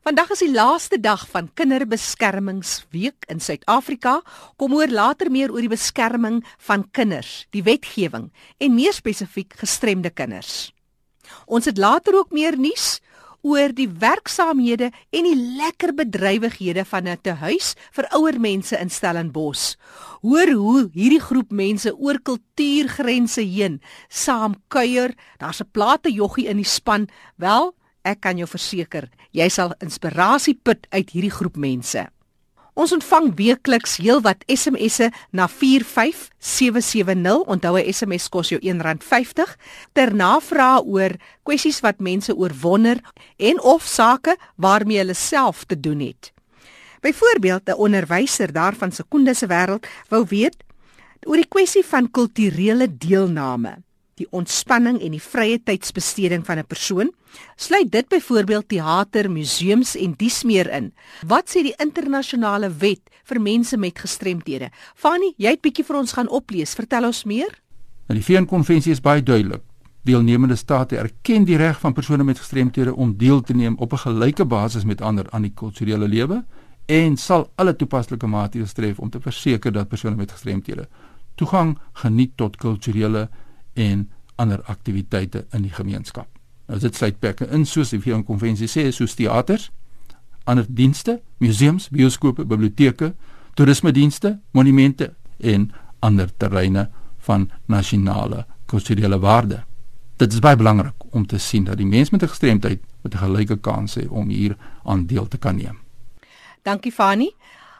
Vandag is die laaste dag van Kinderbeskermingsweek in Suid-Afrika. Kom hoor later meer oor die beskerming van kinders, die wetgewing en meer spesifiek gestremde kinders. Ons het later ook meer nuus oor die werksaamhede en die lekker bedrywighede van 'n tehuis vir ouer mense in Stellenbosch. Hoor hoe hierdie groep mense oor kultuurgrense heen saam kuier. Daar's 'n plate joggie in die span. Wel, Ek kan jou verseker, jy sal inspirasie put uit hierdie groep mense. Ons ontvang weekliks heelwat SMS'e na 45770. Onthou 'n SMS kos jou R1.50 ter navraag oor kwessies wat mense oorwonder en of sake waarmee hulle self te doen het. Byvoorbeeld 'n onderwyser daarvan Sekonde se wêreld wou weet oor die kwessie van kulturele deelname die ontspanning en die vrye tydsbesteding van 'n persoon? Sluit dit byvoorbeeld teater, museums en dies meer in? Wat sê die internasionale wet vir mense met gestremthede? Fanny, jy het bietjie vir ons gaan oplees. Vertel ons meer. Nou die VN-konvensie is baie duidelik. Deelnemende state erken die reg van persone met gestremthede om deel te neem op 'n gelyke basis met ander aan die kulturele lewe en sal alle toepaslike maatreëls tref om te verseker dat persone met gestremthede toegang geniet tot kulturele en ander aktiwiteite in die gemeenskap. Nou dit sluit plekke in soos die VN konvensie sê, soos teaters, ander dienste, museums, bioskope, biblioteke, toerismedienste, monumente en ander terreine van nasionale kulturele waarde. Dit is baie belangrik om te sien dat die mens met 'n gestremdheid met 'n gelyke kans het om hier aan deel te kan neem. Dankie Fani.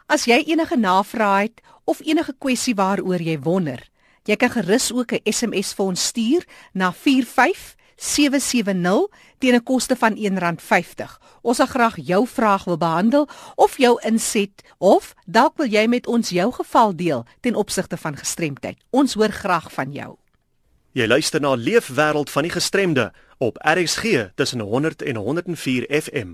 As jy enige navrae het of enige kwessie waaroor jy wonder, Jy kan gerus ook 'n SMS vir ons stuur na 45770 teen 'n koste van R1.50. Ons sal graag jou vraag wil behandel of jou inset of dalk wil jy met ons jou geval deel ten opsigte van gestremdheid. Ons hoor graag van jou. Jy luister na Leefwêreld van die Gestremde op RXG tussen 100 en 104 FM.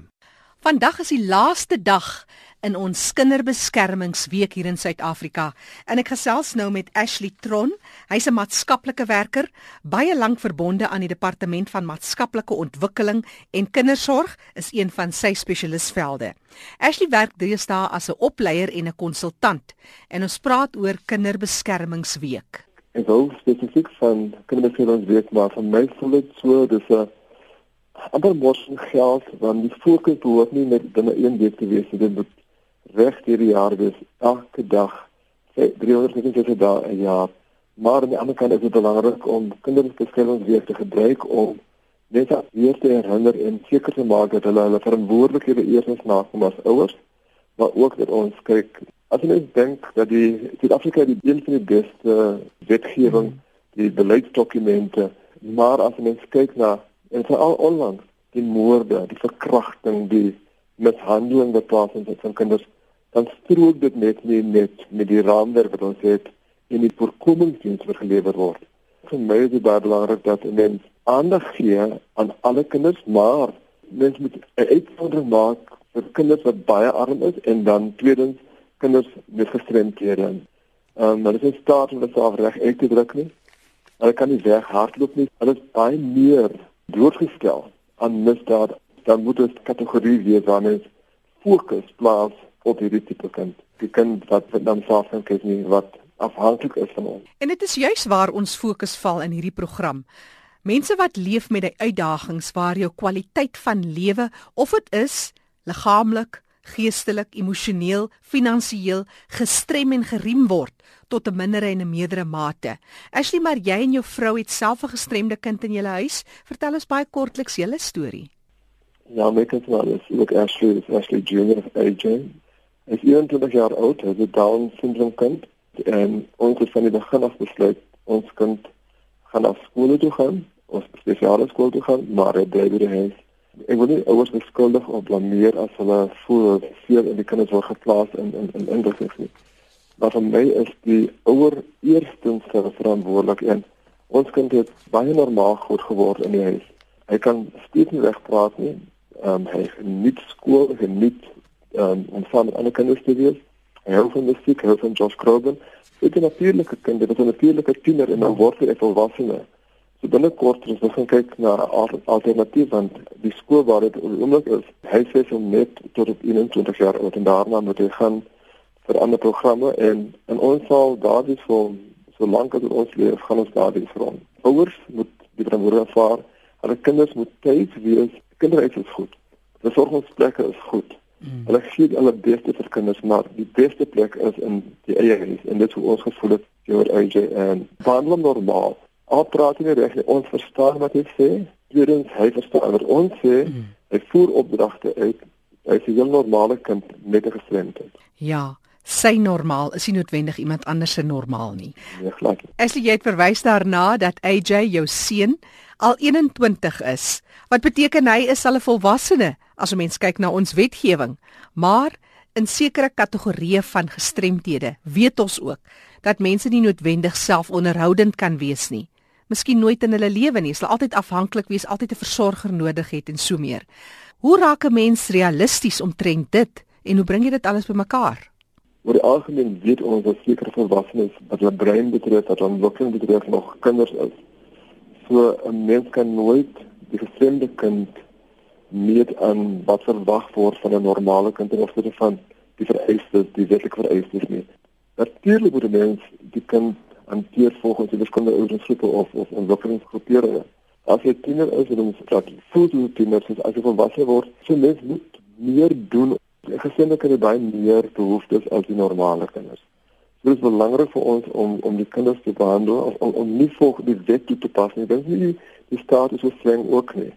Vandag is die laaste dag in ons kinderbeskermingsweek hier in Suid-Afrika. En ek gesels nou met Ashley Tron. Hy's 'n maatskaplike werker, baie lank verbonde aan die departement van maatskaplike ontwikkeling en kindersorg is een van sy spesialisvelde. Ashley werk deesdae as 'n opleier en 'n konsultant en ons praat oor kinderbeskermingsweek. Ek wil spesifiek van kinderbeskermingsweek maar van my voel dit so dis 'n ander mos geld want die fokus behoort nie net binne een week te wees dit moet reg hierdie jaar wees elke dag 365 dae 'n jaar. Maar aan die ander kant is dit belangrik om kinderbeskermingsweek te gebruik om net weer te herinner en seker te maak dat hulle hulle verantwoordelikhede eers nakom as ouers maar ook dat ons kyk as jy dink dat die Suid-Afrika die een van die beste wetgewing die beleidsdokumente maar as jy kyk na en veral onlangs die moorde, die verkrachting, die mishandeling wat plaasvind van kinders, dan strook dit net nie net met die raamwerk wat ons het in die voorkomingsdiens wat gelewer word. Vir my is dit baie belangrik dat mens aandag gee aan alle kinders, maar mens moet 'n uitsondering maak vir kinders wat baie arm is en dan tweedens kinders met gestremdhede. Ehm um, hulle is staat om dit self reg uit te druk nie. Hulle kan nie weg hardloop nie. Hulle is baie meer blootgestel aan misdaad, dan moet dit kategorie wees waarna ons fokus plaas op hierdie tipe kind. Die kind wat dan self dink is nie wat afhanklik is van ons. En dit is juis waar ons fokus val in hierdie program. Mense wat leef met die uitdagings waar jou kwaliteit van lewe of dit is liggaamlik, geestelik, emosioneel, finansiëel gestrem en geriem word tot 'n mindere en 'n meerdere mate. Ashley, maar jy en jou vrou het self 'n gestremde kind in julle huis. Vertel ons baie kortliks julle storie. Ja, my kind was ook Ashley, is Ashley Junior AJ. Hy is 21 jaar oud, hy het Down syndroom kind en ons het van die begin af besluit ons kind gaan na skool toe gaan, ons spesiale skool toe gaan, maar hy bly by die huis ek wil nie ouers beskuldig of blameer as hulle voel veel in die kinders word geplaas in in in indrukkings nie. Maar vir my is die ouer eerstens verantwoordelik en ons kind het baie normaal groot geword in die huis. Hy kan steeds nie wegpraat nie. Ehm um, hy geniet skool, hy geniet ehm um, om saam met ander kinders te wees. Hy hou van musiek, hy hou van Josh Groban. Dit is 'n natuurlike kind, dit is 'n natuurlike tiener en dan word hy 'n volwassene. So binnekort is ons gaan kyk na 'n alternatief want die skool waar dit oomblik is, hy sê om net tot op 21 jaar oud en daarna moet hy gaan vir ander programme en in ons sal daardie vir solank as ons leef gaan ons daardie vir ons. Ouers moet die verantwoordelikheid ervaar. Hulle kinders moet tyd wees. Kinderhuis is goed. Versorgingsplekke is goed. Mm. Hulle gee hulle beste vir kinders, maar die beste plek is in die eie huis en dit is hoe ons gevoel het oor AJ en behandel normaal. Al praat nie reg, ons verstaan wat hy sê. Tweedens, hy verstaan wat ons sê. Mm. Hy voer opdragte uit. Hy is 'n heel normale kind met 'n gestremdheid. Ja, sy normaal is nie noodwendig iemand anders se normaal nie. Nee, glad. Aslie, jy het verwys daarna dat AJ jou seun al 21 is. Wat beteken hy is al 'n volwassene as 'n mens kyk na ons wetgewing, maar in sekere kategorieë van gestremthede weet ons ook dat mense nie noodwendig selfonderhoudend kan wees nie. Miskien nooit in hulle lewe nie, hulle altyd afhanklik wees, altyd 'n versorger nodig het en so meer. Hoe raak 'n mens realisties omtrent dit en hoe bring jy dit alles bymekaar? oor die algemeen weet ons dat sekere volwassenes wat hulle brein betref, wat hulle ontwikkeling betref nog kinders is. So 'n mens kan nooit die gestremde kind meet aan wat verwag word van 'n normale kind of wat van die vereistes, die wetlike vereistes nie. Natuurlik moet 'n mens die kind hanteer volgens die verskillende ouderdomsgroepe of of ontwikkelingsgroeperinge. As jy tiener is, dan moet jy voel hoe tiener is as jy volwasse word. So mens moet meer doen Gesinne kan baie meer behoeftes as die normale kinders. So dit is belangrik vir ons om om die kinders te behandel of om, om nie volgens die wet toe te pas nie. Dit is nie die staat is so streng ook nie.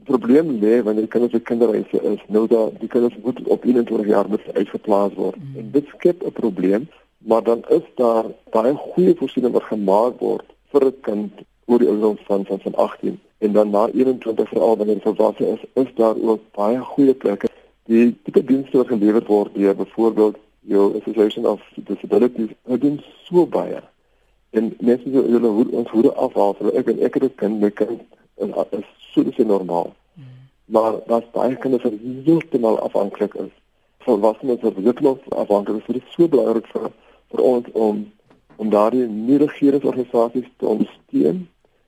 Die probleem lê wanneer die kinders se kinderreise is, nou dat die kinders moet op 21 jaar moet uitgeplaas word. Mm. En dit skep 'n probleem, maar dan is daar baie goeie voorsiening wat gemaak word vir 'n kind oor die ouderdom van van, van 18 en dan na 21 veral wanneer hy volwasse is, is daar ook baie goeie plekke. Die tipe dienste wat gelewer word deur byvoorbeeld jou association of disabilities het doen so baie. En mense so hulle hoe ons hoe afhaal vir ek en ek het 'n kind my kind en is so dis normaal. Hmm. maar daar's baie kinders wat heeltemal afhanklik is. Volwassenes wat heeltemal afhanklik is dit is so belangrik vir vir ons om om daardie nie regeringsorganisasies te ondersteun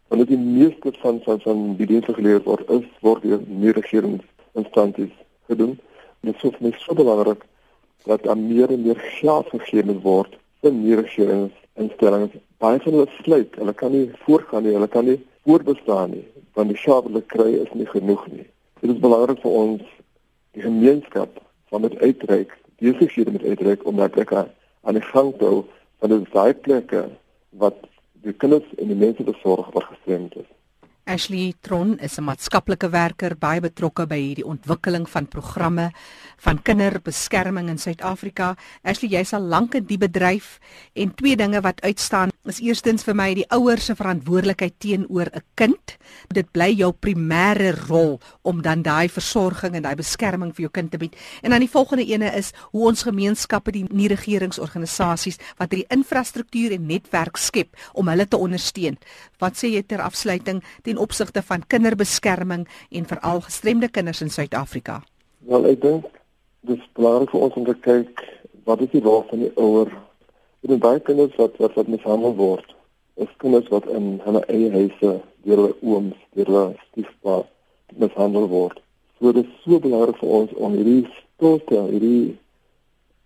want dit die meeste van van van die dienste gelewer word is word deur nie regeringsinstansies gedoen Dit is vir my so belangrik dat daar meer en meer geld gegee word vir neergewingsinstellings. Baie van hulle sluit, hulle kan nie voortgaan nie, hulle kan nie voortbestaan nie, want die geld wat hulle kry is nie genoeg nie. Dit is belangrik vir ons die gemeenskap van met uitreik, die gesiede met uitreik om daai plekke aan die gang te hou van die daai plekke wat die kinders en die mense besorg wat gestremd is. Ashley Tron is 'n maatskaplike werker baie betrokke by hierdie ontwikkeling van programme van kinderbeskerming in Suid-Afrika. Ashley, jy's al lank in die bedryf en twee dinge wat uitstaan is eerstens vir my die ouers se verantwoordelikheid teenoor 'n kind. Dit bly jou primêre rol om dan daai versorging en daai beskerming vir jou kind te bied. En dan die volgende ene is hoe ons gemeenskappe die nie-regeringsorganisasies wat hierdie infrastruktuur en netwerk skep om hulle te ondersteun. Wat sê jy ter afsluiting? Die ten opsigte van kinderbeskerming en veral gestremde kinders in Suid-Afrika? Wel, ek dink dis belangrik vir ons om te kyk wat is die rol van die ouer. Dit is baie kinders wat wat wat mishandel word. Is kinders wat in hulle eie huise deur hulle ooms, deur hulle stiefpa mishandel word. So dit is so belangrik vir ons om hierdie stolte, hierdie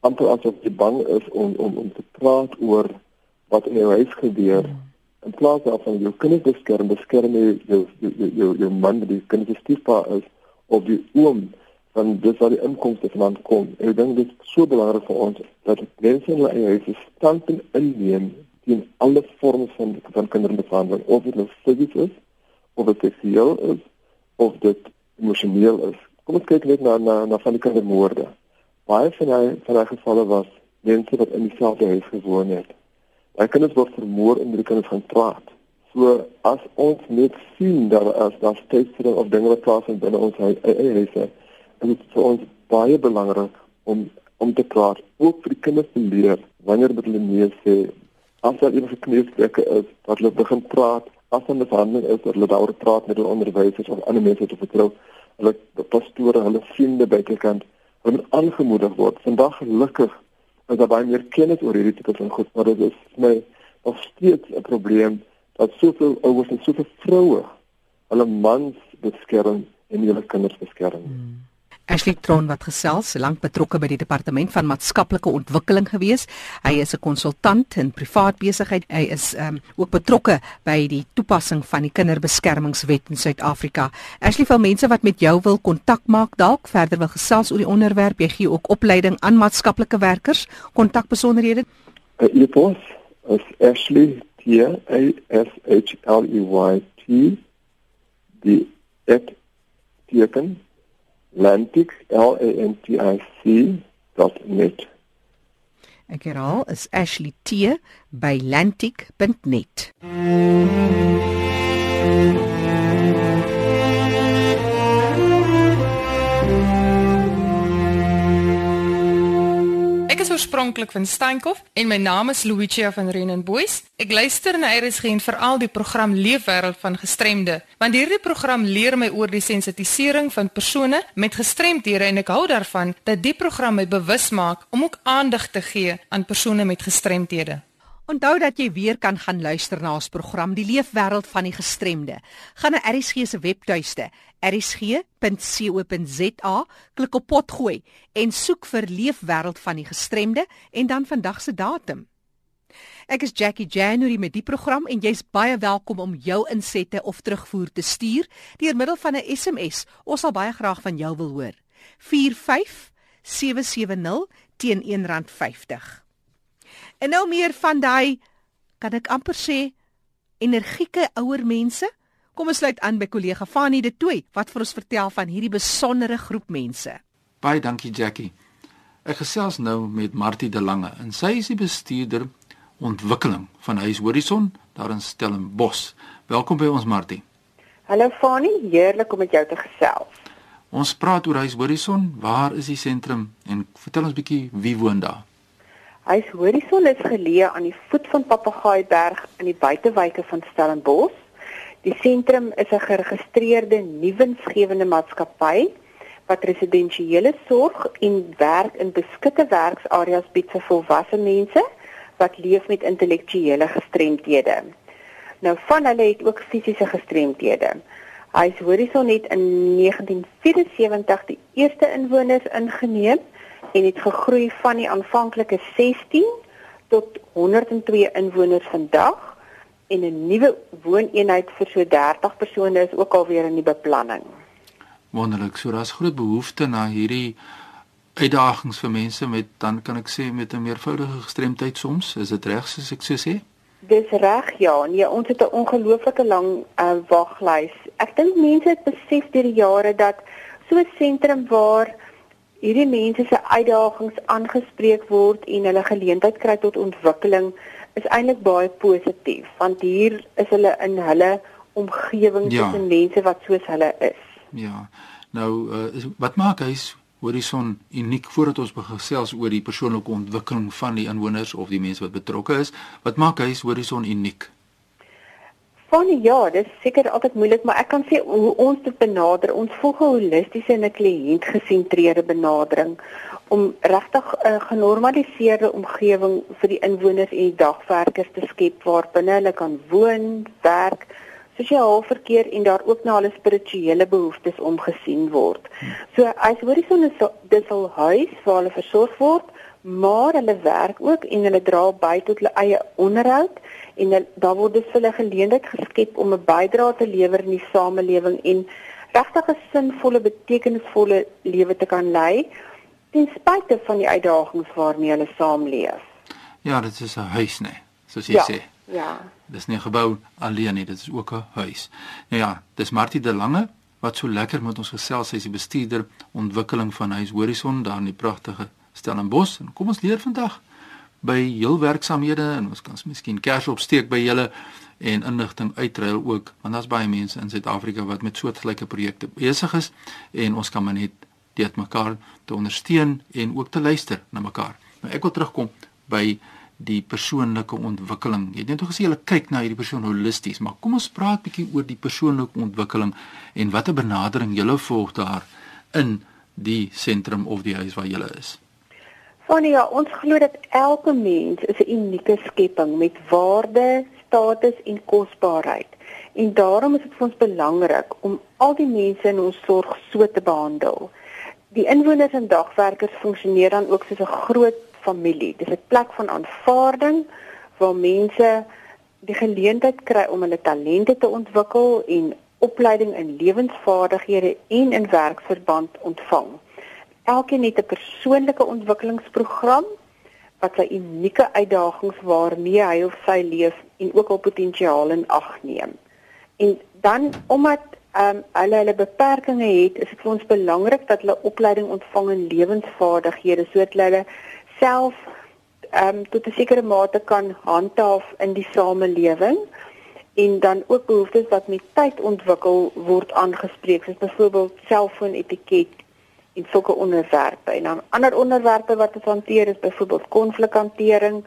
amper asof jy bang is om om om te praat oor wat in jou huis gebeur. Hmm in plaas daarvan jou kinders beskerm, beskerm jy jou jou jou, jou man wat die kinders stiefpa is of die oom van dis waar die inkomste vandaan kom. Ek dink dit is so belangrik vir ons dat mense in hulle eie huise stand inneem teen alle vorme van van kindermishandeling, of dit nou fisies is of dit seksueel is of dit emosioneel is. Kom ons kyk net na na na van die kindermoorde. Baie van hy van daai gevalle was mense wat in dieselfde huis gewoon het. Hy kinders word vermoor en hulle kinders gaan praat. So as ons net sien dat as daar steeds of dinge wat plaasvind binne ons eie huise, is dit vir ons baie belangrik om om te praat, ook vir die kinders te leer wanneer met hulle nee sê, as daar enige kneusbrekke is, dat hulle begin praat, as hulle mishandeling is, dat hulle daaroor praat met hulle onderwysers of ander mense te vertrou, hulle pastore, hulle vriende bykant, hulle aangemoedig word. Vandag gelukkig is daar baie meer kennis oor hierdie tipe van goed, maar dit is my nog steeds 'n probleem dat soveel ouers en soveel vroue hulle mans beskerm en hulle kinders beskerm. Hmm. Ashley Tron wat gesels, lank betrokke by die departement van maatskaplike ontwikkeling gewees. Hy is 'n konsultant in privaat besigheid. Hy is um, ook betrokke by die toepassing van die kinderbeskermingswet in Suid-Afrika. Ashley, vir mense wat met jou wil kontak maak, dalk verder wil gesels oor die onderwerp, jy gee ook opleiding aan maatskaplike werkers. Kontakbesonderhede. Uh, e-pos is Ashley T A S H L E Y T die et teken Lantic L A N T I C .net. Ek herhaal is Ashley T by lantic.net. Mm -hmm. Oorspronklik van Steenkop en my naam is Lucia van Renenboys. Ek luister na RSG en veral die program Leefwêreld van gestremde, want hierdie program leer my oor die sensitisering van persone met gestremdhede en ek hou daarvan dat die program my bewus maak om ook aandag te gee aan persone met gestremdhede. Onthou dat jy weer kan gaan luister na ons program Die Leefwêreld van die Gestremde. Gaan na ERSG se webtuiste, ersg.co.za, klik op potgooi en soek vir Leefwêreld van die Gestremde en dan vandag se datum. Ek is Jackie January met die program en jy's baie welkom om jou insette of terugvoer te stuur deur middel van 'n SMS. Ons sal baie graag van jou wil hoor. 45770 teen R1.50. En nou meer van daai kan ek amper sê energieke ouer mense. Kom ons sluit aan by kollega Fanie de Tooi wat vir ons vertel van hierdie besondere groep mense. Baie dankie Jackie. Ek gesels nou met Martie de Lange en sy is die bestuurder ontwikkeling van Huis Horison daar in Stellenbosch. Welkom by ons Martie. Hallo Fanie, heerlik om met jou te gesels. Ons praat oor Huis Horison. Waar is die sentrum en vertel ons bietjie wie woon daar? Huis Horison is geleë aan die voet van Papagaaiberg in die buitewyke van Stellenbosch. Die sentrum is 'n geregistreerde nuwensgewende maatskappy wat residensiële sorg en werk in beskutte werksareas bied vir volwasse mense wat leef met intellektuele gestremthede. Nou van hulle het ook fisiese gestremthede. Huis Horison het in 1974 die eerste inwoners ingeneem en het gegroei van die aanvanklike 16 tot 102 inwoners vandag en 'n nuwe wooneenheid vir so 30 persone is ook alweer in die beplanning. Wonderlik, so daar's groot behoefte na hierdie uitdagings vir mense met dan kan ek sê met 'n meervoudige gestremdheid soms, is dit reg soos ek so sê? Dis reg, ja. Nee, ons het 'n ongelooflike lang uh, waglys. Ek dink mense het besef deur die jare dat so 'n sentrum waar hierdie mense se uitdagings aangespreek word en hulle geleentheid kry tot ontwikkeling is eintlik baie positief want hier is hulle in hulle omgewing ja. tussen mense wat soos hulle is. Ja. Nou uh, is, wat maak hy Horison uniek voordat ons begin oor die persoonlike ontwikkeling van die inwoners of die mense wat betrokke is, wat maak hy Horison uniek? Van ja, dit is seker altyd moeilik, maar ek kan sê hoe ons dit benader, ons volg 'n holistiese en 'n kliëntgesentreerde benadering om regtig 'n genormaliseerde omgewing vir die inwoners en die dagwerkers te skep waar binne hulle kan woon, werk, sosiaal verkeer en daar ook na hulle spirituele behoeftes omgesien word. So as horison is dis al huis waar hulle versorg word, maar hulle werk ook en hulle dra by tot hulle eie onderhoud en daar word dus hulle geleentheid geskep om 'n bydrae te lewer in die samelewing en regtig 'n sinvolle betekenisvolle lewe te kan lei ten spyte van die uitdagings waarmee hulle saamleef. Ja, dit is 'n huis nê, soos jy ja, sê. Ja. Dis nie 'n gebou alleen nie, dit is ook 'n huis. Nou ja, dis Martie de Lange wat so lekker met ons gesels, sy is die bestuurder ontwikkeling van Huis Horison daar in die pragtige Stellenbosch en kom ons leer vandag by heel werksamehede en ons kan miskien kers opsteek by julle en inligting uitruil ook want daar's baie mense in Suid-Afrika wat met soortgelyke projekte besig is en ons kan maar net dit mekaar te ondersteun en ook te luister na mekaar. Nou ek wil terugkom by die persoonlike ontwikkeling. Jy het net gesê jy kyk na hierdie persoon holisties, maar kom ons praat bietjie oor die persoonlike ontwikkeling en watter benadering jy volg daar in die sentrum of die huis waar jy is. Vanie, ja, ons glo dat elke mens 'n unieke skepping met waardes, status en kosbaarheid. En daarom is dit vir ons belangrik om al die mense in ons sorg so te behandel. Die inwoners en dagwerkers funksioneer dan ook soos 'n groot familie. Dis 'n plek van aanvaarding waar mense die geleentheid kry om hulle talente te ontwikkel en opleiding in lewensvaardighede en in werksverband ontvang. Elkeen het 'n persoonlike ontwikkelingsprogram wat sy unieke uitdagings waarmee hy of sy leef en ook al potensiaal in ag neem. En dan omdat ehm um, hulle hulle beperkings het, is dit vir ons belangrik dat hulle opleiding ontvang in lewensvaardighede sodat hulle self ehm um, tot 'n sekere mate kan handhaaf in die samelewing en dan ook behoeftes wat met tyd ontwikkel word aangespreek soos byvoorbeeld selfoonetiket en sulke onderwerpe en dan ander onderwerpe wat ons hanteer is byvoorbeeld konflikhantering,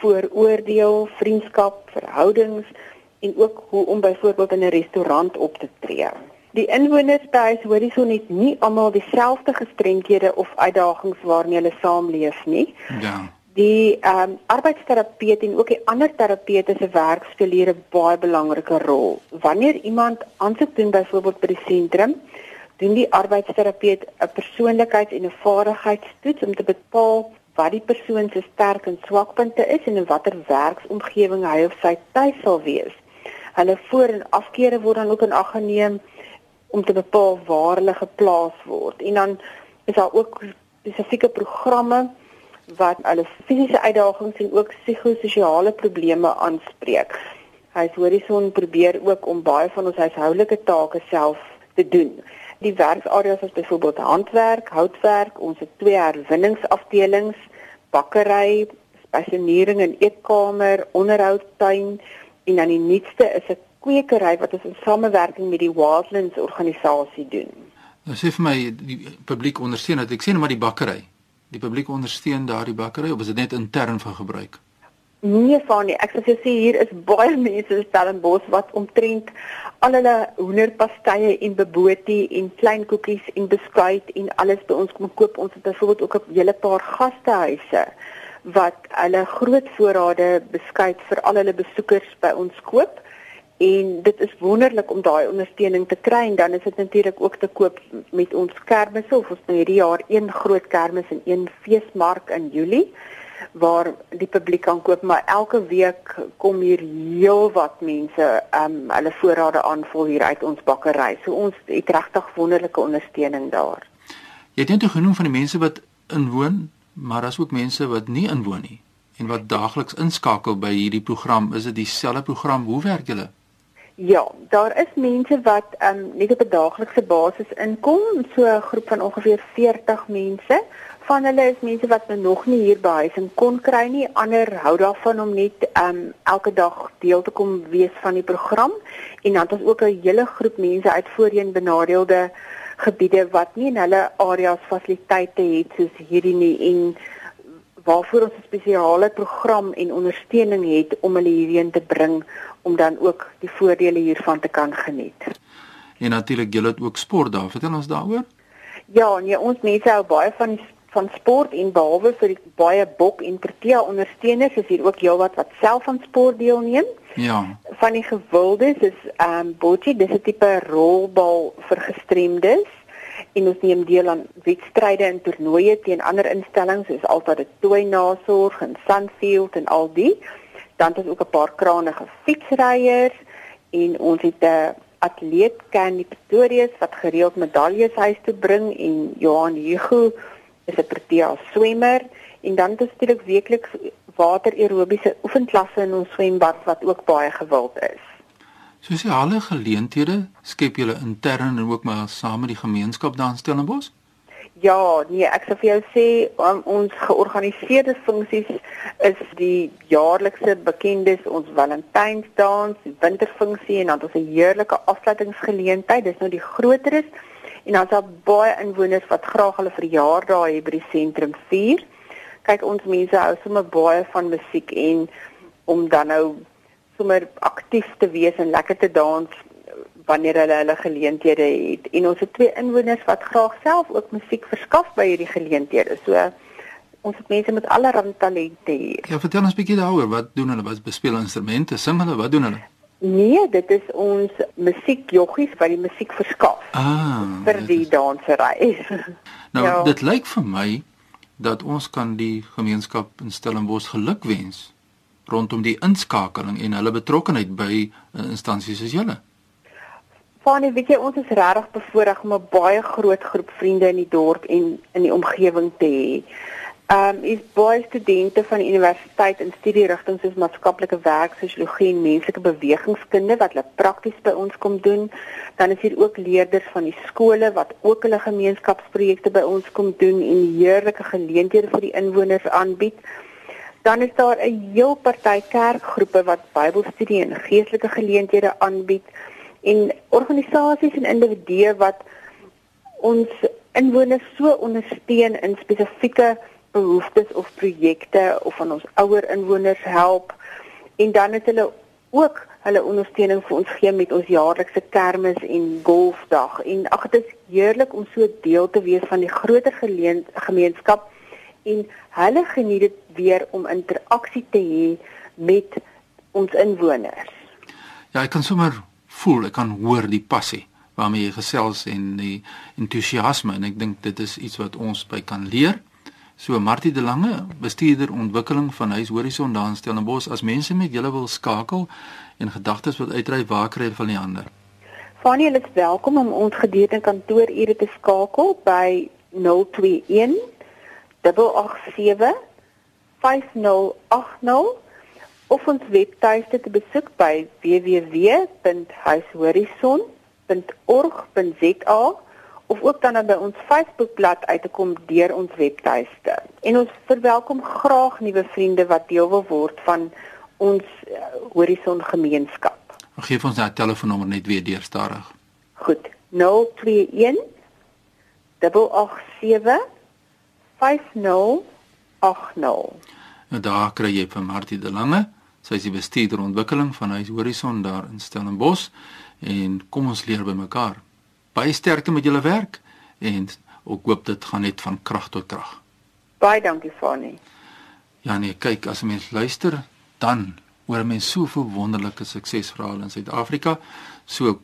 vooroordeel, vriendskap, verhoudings en ook hoe om byvoorbeeld in 'n restaurant op te tree. Die inwoners by Huis Horison het nie almal dieselfde gestremdhede of uitdagings waarmee hulle saamleef nie. Ja die ehm um, arbeidsterapeut en ook die ander terapeute se werk speel hier 'n baie belangrike rol. Wanneer iemand aansoek doen byvoorbeeld by die sentrum, doen die arbeidsterapeut 'n persoonlikheids- en 'n vaardigheidstoets om te bepaal wat die persoon se sterk en swakpunte is en in watter werksomgewing hy of sy tuis sal wees. Hulle voor- en afkeere word dan ook in ag geneem om te bepaal waar hulle geplaas word. En dan is daar ook spesifieke programme wat hulle fisiese uitdagings en ook psigososiale probleme aanspreek. Hy Horison probeer ook om baie van ons huishoudelike take self te doen. Die werksareas is byvoorbeeld handwerk, houtwerk, ons het twee herwinningsafdelings, bakkery, spesialisering in eetkamer, onderhoudtuin en dan die nuutste is 'n kwekery wat ons in samewerking met die Wildlands organisasie doen. Nou sê vir my die publiek ondersteun dat ek sê net maar die bakkery die publiek ondersteun daardie bakkery of is dit net intern vir gebruik? Nee, van nie. Ek sê hier is baie mense in Stellenbosch wat omtrent al hulle hoenderpastye en bebotie en klein koekies en beskuit en alles by ons kom koop. Ons het byvoorbeeld ook 'n hele paar gastehuise wat hulle groot voorrade beskuit vir al hulle besoekers by ons koop en dit is wonderlik om daai ondersteuning te kry en dan is dit natuurlik ook te koop met ons kermisse of ons nou hierdie jaar een groot kermis en een feesmark in Julie waar die publiek kan koop maar elke week kom hier heelwat mense um hulle voorrade aanvul hier uit ons bakkery. So ons het regtig wonderlike ondersteuning daar. Jy het net genoem van die mense wat inwoon, maar daar's ook mense wat nie inwoon nie en wat daagliks inskakel by hierdie program. Is dit dieselfde program? Hoe werk julle? Ja, daar is mense wat ehm um, net op 'n daaglikse basis inkom, so 'n groep van ongeveer 40 mense. Van hulle is mense wat nou nog nie hier by huis in kon kry nie. Ander hou daarvan om net um, elke dag deel te kom wees van die program. En dan het ons ook 'n hele groep mense uit voorheen benadeelde gebiede wat nie in hulle areas fasiliteite het soos hierdie nie en waarvoor ons 'n spesiale program en ondersteuning het om hulle hierheen te bring om dan ook die voordele hiervan te kan geniet. En natuurlik julle het ook sport daar. Vertel ons daaroor. Ja, nee, ons mense hou baie van van sport en behalwe vir die baie bok en protea ondersteuners is hier ook heelwat wat self aan sport deelneem. Ja. Van die gewildes is ehm um, bocce, dis 'n tipe rolbal vir gestremdes en ons neem deel aan wedstryde en toernooie teen ander instellings soos altyd 'n tooi nasorg en Sunfield en al die dan het ons ook 'n paar kranige fietsryers en ons het 'n atleet Candy Pretorius wat gereeld medaljes huis toe bring en Johan Hugo is 'n protea swemmer en dan het ons natuurlik weekliks water aerobiese oefenklasse in ons swembad wat ook baie gewild is. Sosiale geleenthede skep julle intern en ook maar saam met die gemeenskap daar in Stellenbosch? Ja, nee, ek sou vir jou sê um, ons georganiseerde funksies is die jaarlikse bekendes ons Valentynsdans, winterfunksie en dan ons 'n heerlike afsluitingsgeleentheid. Dis nou die groteres en dan's daar baie inwoners wat graag hulle verjaardae hier by die sentrum vier. Kyk, ons mense hou sommer baie van musiek en om dan nou sommer aktief te wees en lekker te dans wanneer hulle hulle geleenthede het. En ons het twee inwoners wat graag self ook musiek verskaf by hierdie geleenthede. So ons het mense met allerlei talente hier. Ja, vertel ons 'n bietjie daaroor. Wat doen hulle? Wat bespeel instrumente? Sing hulle? Wat doen hulle? Nee, dit is ons musiekjoggies wat die musiek verskaf Ah. vir die dansery. Nou, Ja. dit lyk vir my dat ons kan die gemeenskap in Stellenbosch gelukwens rondom die inskakeling en hulle betrokkeheid by uh, instansies soos julle. Fanie, weet jy, ons is regtig bevoorreg om 'n baie groot groep vriende in die dorp en in die omgewing te hê. Ehm um, is baie studente van universiteit in studierigtinge soos maatskaplike werk, sosiologie en menslike bewegingskunde wat hulle prakties by ons kom doen. Dan is hier ook leerders van die skole wat ook hulle gemeenskapsprojekte by ons kom doen en heerlike geleenthede vir die inwoners aanbied. Dan is daar 'n heel party kerkgroepe wat Bybelstudie en geestelike geleenthede aanbied en organisasies en individue wat ons inwoners so ondersteun in spesifieke behoeftes of projekte of aan ons ouer inwoners help en dan het hulle ook hulle ondersteuning vir ons gee met ons jaarlikse kermis en golfdag en ag dit is heerlik om so deel te wees van die groter gemeenskap en hulle geniet dit weer om interaksie te hê met ons inwoners. Ja, ek kan sommer voel, ek kan hoor die passie waarmee jy gesels en die entoesiasme en ek dink dit is iets wat ons by kan leer. So Martie de Lange, bestuurder ontwikkeling van Huis Horison daar in Stellenbosch, as mense met julle wil skakel en gedagtes wat uitry, waar kry hulle van die hande? Fanie, hulle is welkom om ons gedurende kantoorure te skakel by 021 887 5080 of ons webtuiste te besoek by www.huishorizon.org.za of ook dan by ons Facebookblad uit te kom deur ons webtuiste. En ons verwelkom graag nuwe vriende wat deel wil word van ons uh, Horizon gemeenskap. Geef ons daai telefoonnommer net weer deur stadig. Goed. 021 887 5080. Nou daar kry jy van Martie de Lange. Sy is die bestuurder ontwikkeling van Huis Horison daar in Stellenbosch en kom ons leer by mekaar. Baie sterkte met julle werk en ek hoop dit gaan net van krag tot krag. Baie dankie Fanie. Ja nee, kyk as 'n mens luister, dan hoor 'n mens soveel wonderlike suksesverhale in Suid-Afrika. So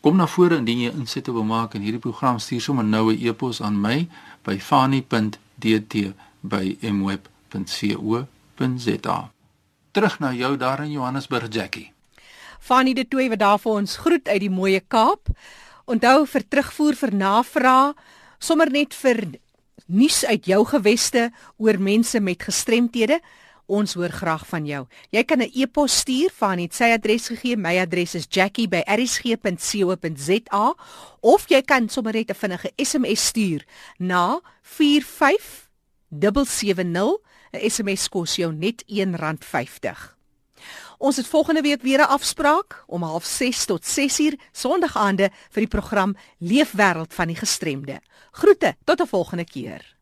kom na vore indien jy insette wil maak in hierdie program, stuur sommer nou 'n e-pos aan my by fani.dt@mweb.co.za. Terug na jou daar in Johannesburg, Jackie. Fanny de Tooi wat daar vir ons groet uit die mooie Kaap. Onthou vir terugvoer vir navrae, sommer net vir nuus uit jou geweste oor mense met gestremthede. Ons hoor graag van jou. Jy kan 'n e-pos stuur van net sy adres gegee. My adres is jackie@rsg.co.za of jy kan sommer net 'n vinnige SMS stuur na 45770. 'n SMS kos jou net R1.50. Ons het volgende week weer 'n afspraak om 06:30 tot 6:00 Sondagaande vir die program Leefwêreld van die gestremde. Groete tot 'n volgende keer.